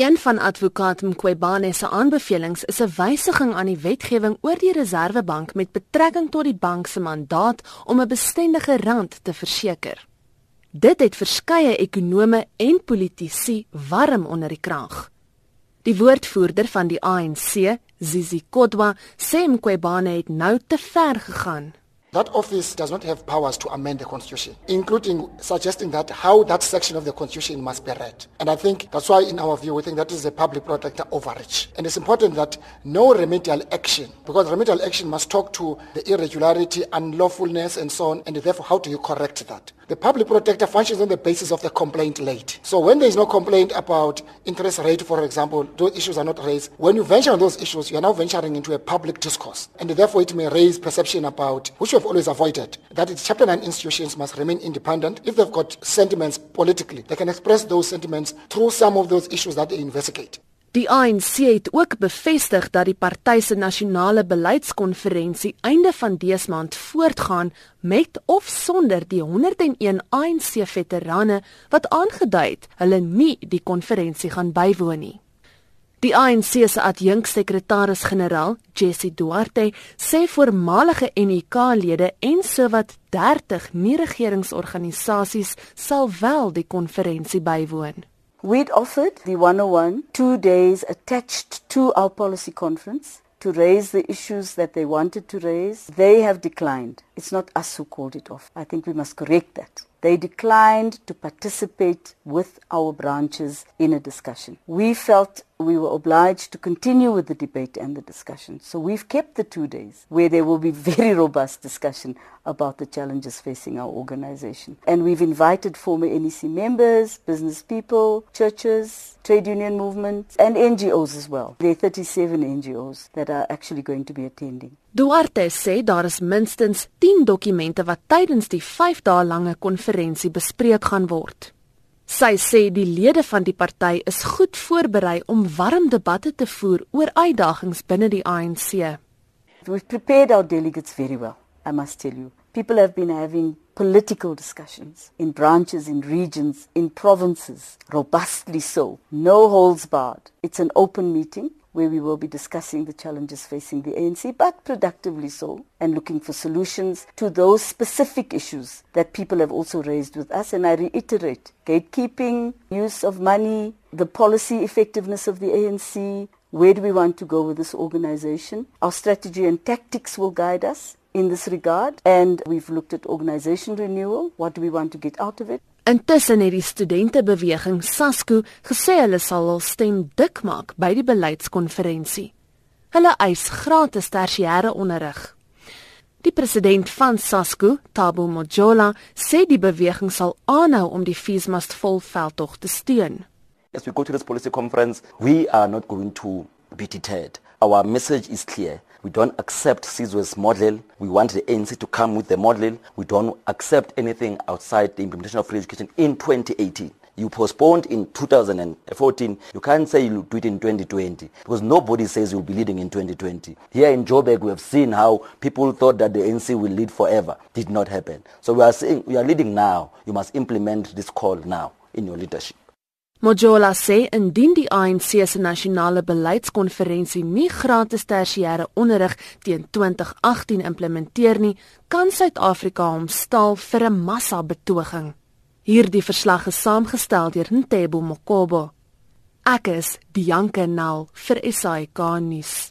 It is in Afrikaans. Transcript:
Een van advokaat Mqwebane se aanbevelings is 'n wysiging aan die wetgewing oor die Reserwebank met betrekking tot die bank se mandaat om 'n bestendige rand te verseker. Dit het verskeie ekonome en politici warm onder die kraag. Die woordvoerder van die ANC, Zizi Kodwa, sê Mqwebane het nou te ver gegaan. That office does not have powers to amend the constitution, including suggesting that how that section of the constitution must be read. And I think that's why, in our view, we think that is a public protector overreach. And it's important that no remedial action, because remedial action must talk to the irregularity, unlawfulness, and so on, and therefore, how do you correct that? The public protector functions on the basis of the complaint laid. So when there is no complaint about interest rate, for example, those issues are not raised. When you venture on those issues, you are now venturing into a public discourse. And therefore, it may raise perception about, which we have always avoided, that its Chapter 9 institutions must remain independent. If they've got sentiments politically, they can express those sentiments through some of those issues that they investigate. Die ANC het ook bevestig dat die party se nasionale beleidskonferensie einde van dese maand voortgaan met of sonder die 101 ANC veterane wat aangedui het hulle nie die konferensie gaan bywoon nie. Die ANC se adjunksekretaris-generaal, Jesse Duarte, sê voormalige NUK-lede en sowat 30 nie-regeringsorganisasies sal wel die konferensie bywoon. We'd offered the 101 two days attached to our policy conference to raise the issues that they wanted to raise. They have declined. It's not us who called it off. I think we must correct that. They declined to participate with our branches in a discussion. We felt we were obliged to continue with the debate and the discussion. So we've kept the two days where there will be very robust discussion about the challenges facing our organization. And we've invited former NEC members, business people, churches, trade union movements, and NGOs as well. There are 37 NGOs that are actually going to be attending. Duarte sê daar is minstens 10 dokumente wat tydens die 5 dae lange konferensie bespreek gaan word. Sy sê die lede van die party is goed voorberei om warm debatte te voer oor uitdagings binne die ANC. We've prepared our delegates very well, I must tell you. People have been having political discussions in branches, in regions, in provinces, robustly so. No holds barred. It's an open meeting where we will be discussing the challenges facing the ANC, but productively so, and looking for solutions to those specific issues that people have also raised with us. And I reiterate gatekeeping, use of money, the policy effectiveness of the ANC. Where do we want to go with this organization? Our strategy and tactics will guide us in this regard. And we've looked at organization renewal. What do we want to get out of it? Intussen het die studentebeweging SASCO gesê hulle sal hul stem dik maak by die beleidskonferensie. Hulle eis gratis tersiêre onderrig. Die president van SASCO, Tabo Mojola, sê die beweging sal aanhou om die Feesmast volveldtog te steun. As we go to this policy conference, we are not going to be deterred. Our message is clear. We don't accept Sizwe's model. We want the ANC to come with the model. We don't accept anything outside the implementation of free education in 2018. You postponed in 2014. You can't say you'll do it in 2020 because nobody says you'll be leading in 2020. Here in Joburg, we have seen how people thought that the ANC will lead forever. Did not happen. So we are saying we are leading now. You must implement this call now in your leadership. Mojola sê indien die ANC se nasionale beleidskonferensie nie gratis tersiêre onderrig teen 2018 implementeer nie, kan Suid-Afrika hom staal vir 'n massa-betoging. Hierdie verslag is saamgestel deur Ntebo Mokobo. Ek is Bianca Nel vir SAK nuus.